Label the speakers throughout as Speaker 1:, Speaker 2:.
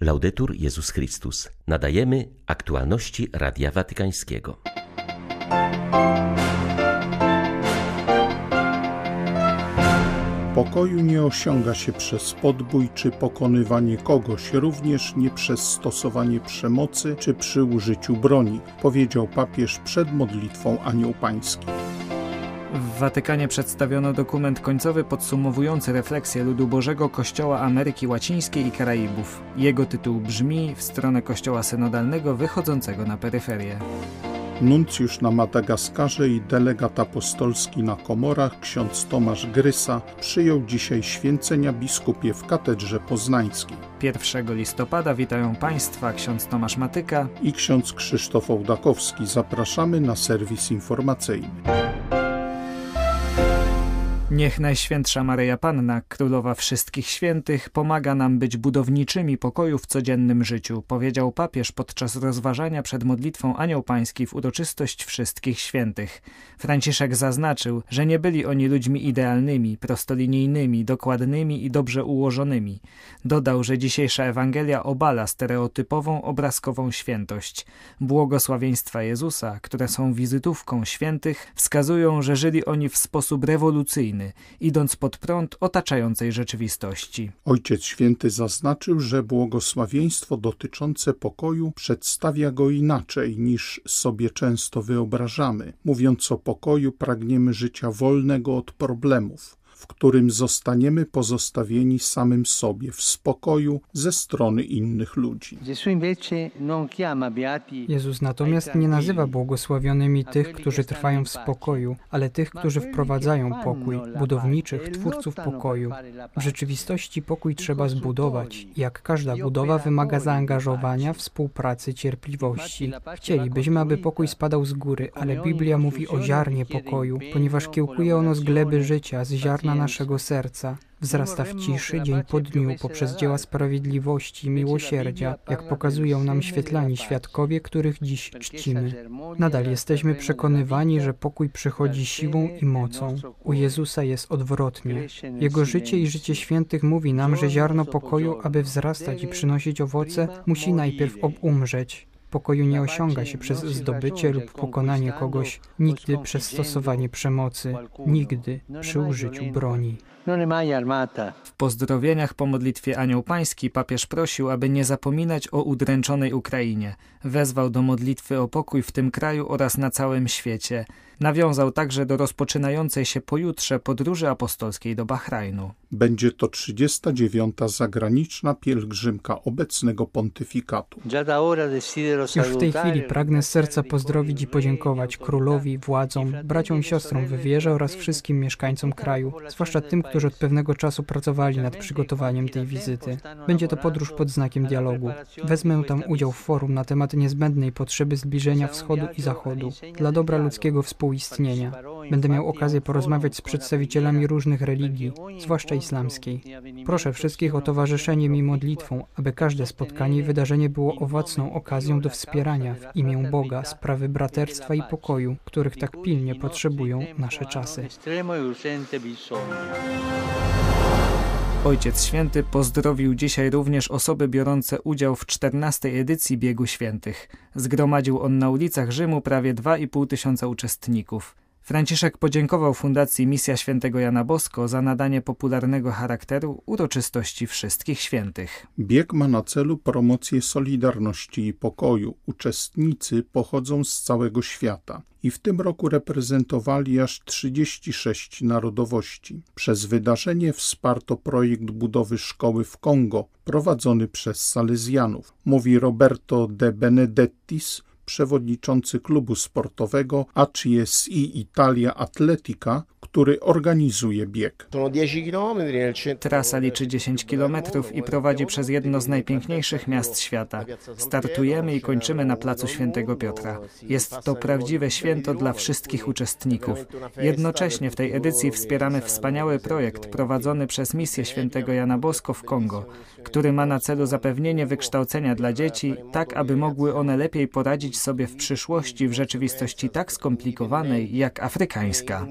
Speaker 1: Laudetur Jezus Chrystus. Nadajemy aktualności Radia Watykańskiego.
Speaker 2: Pokoju nie osiąga się przez podbój czy pokonywanie kogoś, również nie przez stosowanie przemocy czy przy użyciu broni, powiedział papież przed modlitwą Anioł Pański.
Speaker 3: W Watykanie przedstawiono dokument końcowy podsumowujący refleksję ludu Bożego Kościoła Ameryki Łacińskiej i Karaibów. Jego tytuł brzmi w stronę Kościoła Synodalnego wychodzącego na peryferię.
Speaker 2: Nuncjusz na Madagaskarze i delegat apostolski na Komorach, ksiądz Tomasz Grysa, przyjął dzisiaj święcenia biskupie w katedrze poznańskiej.
Speaker 3: 1 listopada witają Państwa ksiądz Tomasz Matyka
Speaker 2: i ksiądz Krzysztof Ołdakowski. Zapraszamy na serwis informacyjny.
Speaker 3: Niech Najświętsza Maryja Panna, Królowa Wszystkich Świętych, pomaga nam być budowniczymi pokoju w codziennym życiu, powiedział papież podczas rozważania przed modlitwą Anioł Pański w uroczystość Wszystkich Świętych. Franciszek zaznaczył, że nie byli oni ludźmi idealnymi, prostolinijnymi, dokładnymi i dobrze ułożonymi. Dodał, że dzisiejsza Ewangelia obala stereotypową, obrazkową świętość. Błogosławieństwa Jezusa, które są wizytówką świętych, wskazują, że żyli oni w sposób rewolucyjny idąc pod prąd otaczającej rzeczywistości.
Speaker 2: Ojciec Święty zaznaczył, że błogosławieństwo dotyczące pokoju przedstawia go inaczej niż sobie często wyobrażamy. Mówiąc o pokoju, pragniemy życia wolnego od problemów w którym zostaniemy pozostawieni samym sobie w spokoju ze strony innych ludzi.
Speaker 4: Jezus natomiast nie nazywa błogosławionymi tych, którzy trwają w spokoju, ale tych, którzy wprowadzają pokój, budowniczych, twórców pokoju. W rzeczywistości pokój trzeba zbudować. Jak każda budowa wymaga zaangażowania, współpracy, cierpliwości. Chcielibyśmy, aby pokój spadał z góry, ale Biblia mówi o ziarnie pokoju, ponieważ kiełkuje ono z gleby życia, z ziarna naszego serca. Wzrasta w ciszy dzień po dniu poprzez dzieła sprawiedliwości i miłosierdzia, jak pokazują nam świetlani świadkowie, których dziś czcimy. Nadal jesteśmy przekonywani, że pokój przychodzi siłą i mocą. U Jezusa jest odwrotnie. Jego życie i życie świętych mówi nam, że ziarno pokoju, aby wzrastać i przynosić owoce, musi najpierw obumrzeć. Pokoju nie osiąga się przez zdobycie lub pokonanie kogoś, nigdy przez stosowanie przemocy, nigdy przy użyciu broni.
Speaker 3: W pozdrowieniach po modlitwie Anioł Pański papież prosił, aby nie zapominać o udręczonej Ukrainie. Wezwał do modlitwy o pokój w tym kraju oraz na całym świecie. Nawiązał także do rozpoczynającej się pojutrze podróży apostolskiej do Bahrajnu.
Speaker 2: Będzie to 39. zagraniczna pielgrzymka obecnego pontyfikatu.
Speaker 4: Już w tej chwili pragnę z serca pozdrowić i podziękować królowi, władzom, braciom i siostrom w wierze oraz wszystkim mieszkańcom kraju, zwłaszcza tym, którzy od pewnego czasu pracowali nad przygotowaniem tej wizyty. Będzie to podróż pod znakiem dialogu. Wezmę tam udział w forum na temat niezbędnej potrzeby zbliżenia wschodu i zachodu dla dobra ludzkiego współistnienia. Będę miał okazję porozmawiać z przedstawicielami różnych religii, zwłaszcza islamskiej. Proszę wszystkich o towarzyszenie mi modlitwą, aby każde spotkanie i wydarzenie było owocną okazją do wspierania w imię Boga sprawy braterstwa i pokoju, których tak pilnie potrzebują nasze czasy.
Speaker 3: Ojciec Święty pozdrowił dzisiaj również osoby biorące udział w 14 edycji Biegu Świętych. Zgromadził on na ulicach Rzymu prawie 2,5 tysiąca uczestników. Franciszek podziękował Fundacji Misja Świętego Jana Bosko za nadanie popularnego charakteru uroczystości Wszystkich Świętych.
Speaker 2: Bieg ma na celu promocję solidarności i pokoju. Uczestnicy pochodzą z całego świata i w tym roku reprezentowali aż 36 narodowości. Przez wydarzenie wsparto projekt budowy szkoły w Kongo prowadzony przez Salezjanów, mówi Roberto de Benedettis, przewodniczący klubu sportowego ACSI Italia Atletica, który organizuje bieg.
Speaker 3: Trasa liczy 10 km i prowadzi przez jedno z najpiękniejszych miast świata. Startujemy i kończymy na placu Świętego Piotra. Jest to prawdziwe święto dla wszystkich uczestników. Jednocześnie w tej edycji wspieramy wspaniały projekt prowadzony przez Misję Świętego Jana Bosko w Kongo, który ma na celu zapewnienie wykształcenia dla dzieci, tak aby mogły one lepiej poradzić sobie w przyszłości w rzeczywistości tak skomplikowanej jak afrykańska.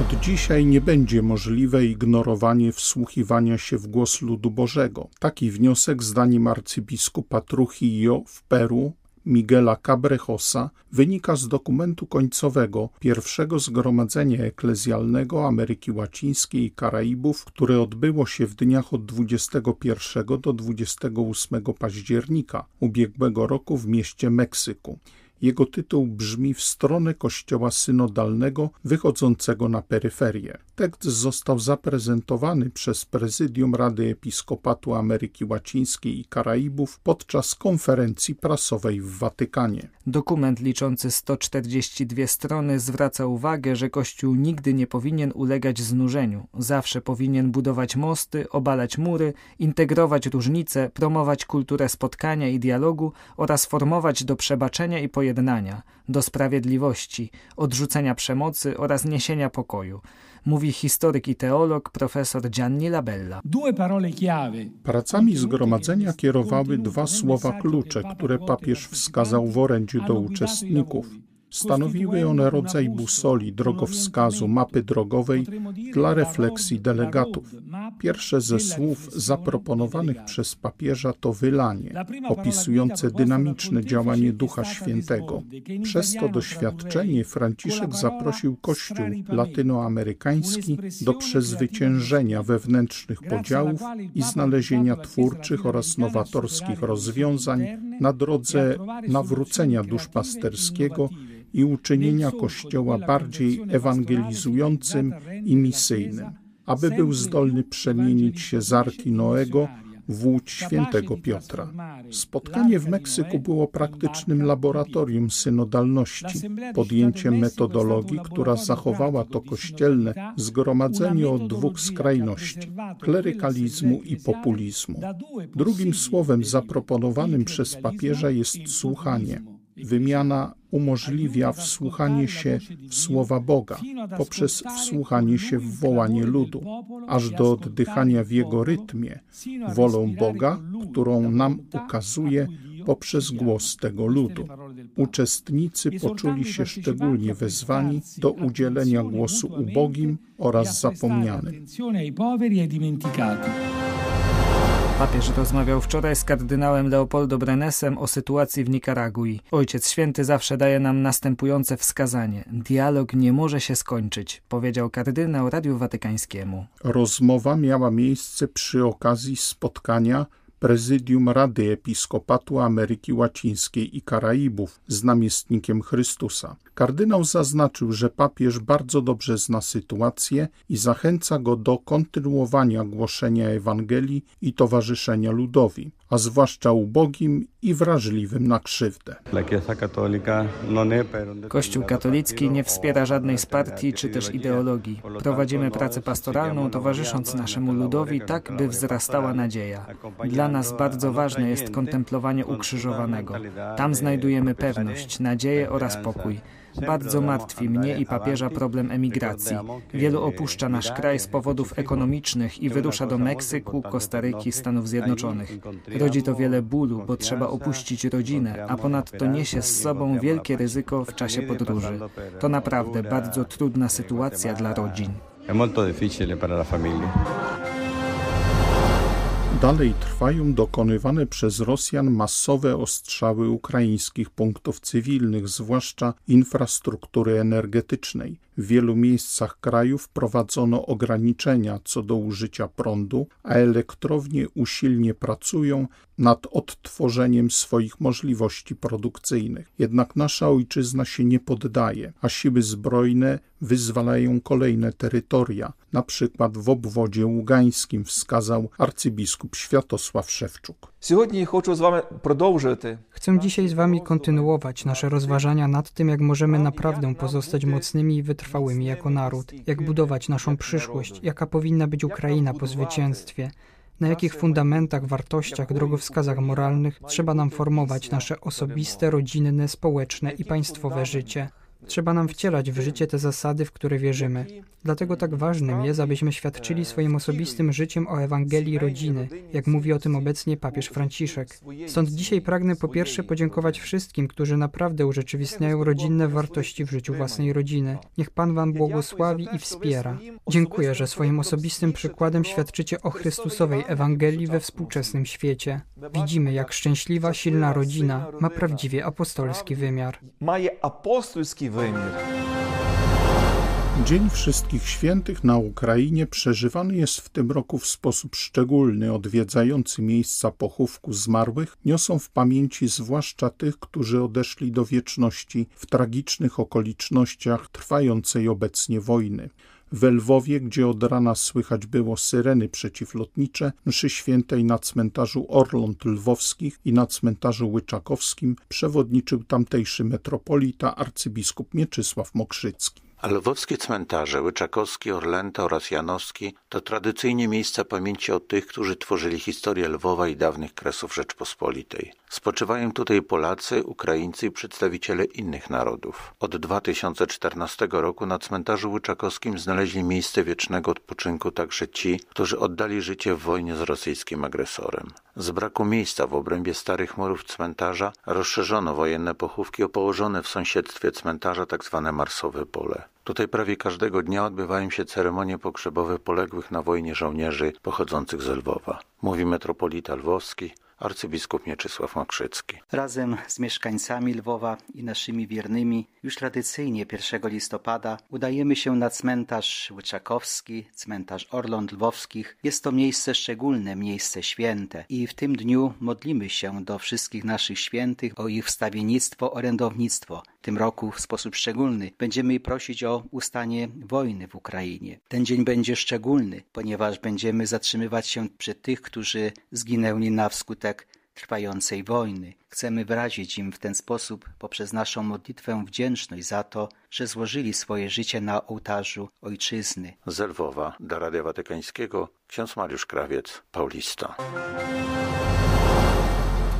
Speaker 2: Od dzisiaj nie będzie możliwe ignorowanie wsłuchiwania się w głos ludu Bożego. Taki wniosek, zdaniem arcybiskupa Trujillo w Peru, Miguela Cabrejosa wynika z dokumentu końcowego pierwszego zgromadzenia eklezjalnego Ameryki Łacińskiej i Karaibów, które odbyło się w dniach od 21 do 28 października ubiegłego roku w mieście Meksyku. Jego tytuł brzmi W stronę kościoła synodalnego wychodzącego na peryferię. Tekst został zaprezentowany przez Prezydium Rady Episkopatu Ameryki Łacińskiej i Karaibów podczas konferencji prasowej w Watykanie.
Speaker 3: Dokument liczący 142 strony zwraca uwagę, że Kościół nigdy nie powinien ulegać znużeniu. Zawsze powinien budować mosty, obalać mury, integrować różnice, promować kulturę spotkania i dialogu oraz formować do przebaczenia i pojednania, do sprawiedliwości, odrzucenia przemocy oraz niesienia pokoju mówi historyk i teolog profesor Gianni Labella.
Speaker 2: Pracami zgromadzenia kierowały dwa słowa klucze, które papież wskazał w orędziu do uczestników – Stanowiły one rodzaj busoli, drogowskazu, mapy drogowej dla refleksji delegatów. Pierwsze ze słów zaproponowanych przez papieża to wylanie, opisujące dynamiczne działanie Ducha Świętego. Przez to doświadczenie Franciszek zaprosił Kościół latynoamerykański do przezwyciężenia wewnętrznych podziałów i znalezienia twórczych oraz nowatorskich rozwiązań na drodze nawrócenia duszpasterskiego i uczynienia Kościoła bardziej ewangelizującym i misyjnym, aby był zdolny przemienić się z Arki Noego w łódź świętego Piotra. Spotkanie w Meksyku było praktycznym laboratorium synodalności, podjęciem metodologii, która zachowała to kościelne zgromadzenie od dwóch skrajności klerykalizmu i populizmu. Drugim słowem zaproponowanym przez papieża jest słuchanie Wymiana umożliwia wsłuchanie się w słowa Boga poprzez wsłuchanie się w wołanie ludu, aż do oddychania w jego rytmie, wolą Boga, którą nam ukazuje poprzez głos tego ludu. Uczestnicy poczuli się szczególnie wezwani do udzielenia głosu ubogim oraz zapomnianym.
Speaker 3: Papież rozmawiał wczoraj z kardynałem Leopoldo Brenesem o sytuacji w Nikaragui. Ojciec Święty zawsze daje nam następujące wskazanie. Dialog nie może się skończyć, powiedział kardynał Radiu Watykańskiemu.
Speaker 2: Rozmowa miała miejsce przy okazji spotkania Prezydium Rady Episkopatu Ameryki Łacińskiej i Karaibów z namiestnikiem Chrystusa. Kardynał zaznaczył, że papież bardzo dobrze zna sytuację i zachęca go do kontynuowania głoszenia Ewangelii i towarzyszenia ludowi, a zwłaszcza ubogim i wrażliwym na krzywdę.
Speaker 3: Kościół katolicki nie wspiera żadnej z partii czy też ideologii. Prowadzimy pracę pastoralną, towarzysząc naszemu ludowi tak, by wzrastała nadzieja. Dla nas bardzo ważne jest kontemplowanie ukrzyżowanego. Tam znajdujemy pewność, nadzieję oraz pokój. Bardzo martwi mnie i papieża problem emigracji. Wielu opuszcza nasz kraj z powodów ekonomicznych i wyrusza do Meksyku, Kostaryki, Stanów Zjednoczonych. Rodzi to wiele bólu, bo trzeba opuścić rodzinę, a ponadto niesie z sobą wielkie ryzyko w czasie podróży. To naprawdę bardzo trudna sytuacja dla rodzin. È molto difficile per la famiglia.
Speaker 2: Dalej trwają dokonywane przez Rosjan masowe ostrzały ukraińskich punktów cywilnych, zwłaszcza infrastruktury energetycznej. W wielu miejscach kraju wprowadzono ograniczenia co do użycia prądu, a elektrownie usilnie pracują nad odtworzeniem swoich możliwości produkcyjnych. Jednak nasza ojczyzna się nie poddaje, a siły zbrojne wyzwalają kolejne terytoria, na przykład w obwodzie ługańskim, wskazał arcybiskup Światosław Szewczuk.
Speaker 4: Chcę dzisiaj z Wami kontynuować nasze rozważania nad tym, jak możemy naprawdę pozostać mocnymi i wytrwałymi jako naród, jak budować naszą przyszłość, jaka powinna być Ukraina po zwycięstwie, na jakich fundamentach, wartościach, drogowskazach moralnych trzeba nam formować nasze osobiste, rodzinne, społeczne i państwowe życie. Trzeba nam wcielać w życie te zasady, w które wierzymy. Dlatego tak ważnym jest, abyśmy świadczyli swoim osobistym życiem o Ewangelii rodziny, jak mówi o tym obecnie papież Franciszek. Stąd dzisiaj pragnę po pierwsze podziękować wszystkim, którzy naprawdę urzeczywistniają rodzinne wartości w życiu własnej rodziny. Niech Pan Wam błogosławi i wspiera. Dziękuję, że swoim osobistym przykładem świadczycie o Chrystusowej Ewangelii we współczesnym świecie. Widzimy, jak szczęśliwa, silna rodzina ma prawdziwie apostolski wymiar.
Speaker 5: Ma apostolski
Speaker 2: Dzień Wszystkich Świętych na Ukrainie przeżywany jest w tym roku w sposób szczególny. Odwiedzający miejsca pochówku zmarłych niosą w pamięci zwłaszcza tych, którzy odeszli do wieczności w tragicznych okolicznościach trwającej obecnie wojny. W Lwowie, gdzie od rana słychać było syreny przeciwlotnicze, mszy świętej na cmentarzu Orląt Lwowskich i na cmentarzu Łyczakowskim przewodniczył tamtejszy metropolita arcybiskup Mieczysław Mokrzycki.
Speaker 6: Lwowskie cmentarze, Łyczakowski, Orlęta oraz Janowski to tradycyjnie miejsca pamięci o tych, którzy tworzyli historię Lwowa i dawnych kresów Rzeczpospolitej. Spoczywają tutaj Polacy, Ukraińcy i przedstawiciele innych narodów. Od 2014 roku na cmentarzu Łyczakowskim znaleźli miejsce wiecznego odpoczynku także ci, którzy oddali życie w wojnie z rosyjskim agresorem. Z braku miejsca w obrębie starych murów cmentarza rozszerzono wojenne pochówki o położone w sąsiedztwie cmentarza tzw. Tak Marsowe Pole. Tutaj prawie każdego dnia odbywają się ceremonie pogrzebowe poległych na wojnie żołnierzy pochodzących z Lwowa. Mówi metropolita lwowski, arcybiskup Mieczysław Makrzycki.
Speaker 7: Razem z mieszkańcami Lwowa i naszymi wiernymi już tradycyjnie 1 listopada udajemy się na cmentarz Łyczakowski, cmentarz Orląt Lwowskich. Jest to miejsce szczególne, miejsce święte i w tym dniu modlimy się do wszystkich naszych świętych o ich wstawiennictwo, orędownictwo. Tym roku w sposób szczególny będziemy prosić o ustanie wojny w Ukrainie. Ten dzień będzie szczególny, ponieważ będziemy zatrzymywać się przy tych, którzy zginęli na wskutek trwającej wojny. Chcemy wyrazić im w ten sposób poprzez naszą modlitwę wdzięczność za to, że złożyli swoje życie na ołtarzu ojczyzny.
Speaker 6: Z Lwowa do Radia Watykańskiego ksiądz Mariusz Krawiec, Paulista.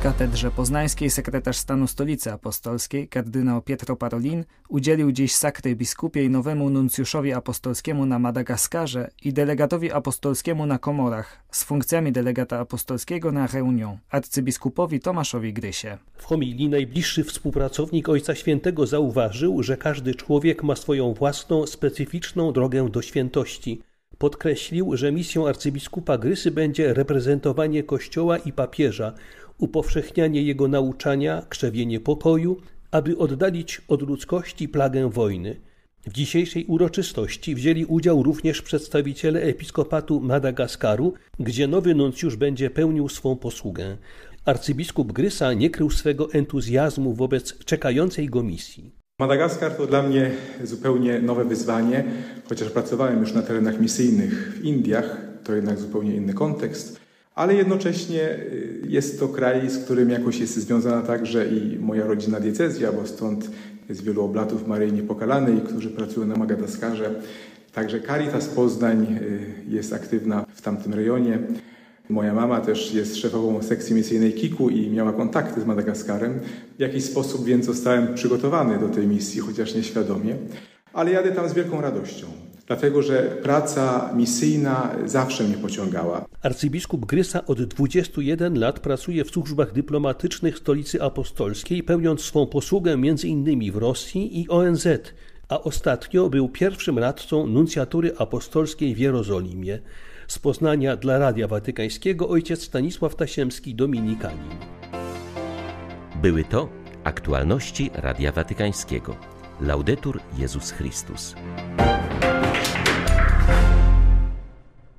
Speaker 3: Katedrze poznańskiej sekretarz stanu Stolicy Apostolskiej, kardynał Pietro Parolin, udzielił dziś sakry biskupiej nowemu nuncjuszowi apostolskiemu na Madagaskarze i delegatowi apostolskiemu na Komorach z funkcjami delegata apostolskiego na Reunion, arcybiskupowi Tomaszowi Grysie.
Speaker 8: W homilii najbliższy współpracownik Ojca Świętego zauważył, że każdy człowiek ma swoją własną, specyficzną drogę do świętości. Podkreślił, że misją arcybiskupa Grysy będzie reprezentowanie Kościoła i papieża, upowszechnianie jego nauczania, krzewienie pokoju, aby oddalić od ludzkości plagę wojny. W dzisiejszej uroczystości wzięli udział również przedstawiciele episkopatu Madagaskaru, gdzie nowy nuncjusz będzie pełnił swą posługę. Arcybiskup Grysa nie krył swego entuzjazmu wobec czekającej go misji.
Speaker 9: Madagaskar to dla mnie zupełnie nowe wyzwanie, chociaż pracowałem już na terenach misyjnych w Indiach, to jednak zupełnie inny kontekst ale jednocześnie y, jest to kraj, z którym jakoś jest związana także i moja rodzina diecezja, bo stąd jest wielu oblatów Maryi Niepokalanej, którzy pracują na Madagaskarze. Także Caritas Poznań y, jest aktywna w tamtym rejonie. Moja mama też jest szefową sekcji misyjnej KIK-u i miała kontakty z Madagaskarem. W jakiś sposób więc zostałem przygotowany do tej misji, chociaż nieświadomie. Ale jadę tam z wielką radością dlatego że praca misyjna zawsze mnie pociągała.
Speaker 8: Arcybiskup Grysa od 21 lat pracuje w służbach dyplomatycznych stolicy apostolskiej, pełniąc swą posługę innymi w Rosji i ONZ, a ostatnio był pierwszym radcą nuncjatury apostolskiej w Jerozolimie. Z Poznania dla Radia Watykańskiego ojciec Stanisław Tasiemski, Dominikanin.
Speaker 1: Były to aktualności Radia Watykańskiego. Laudetur Jezus Chrystus.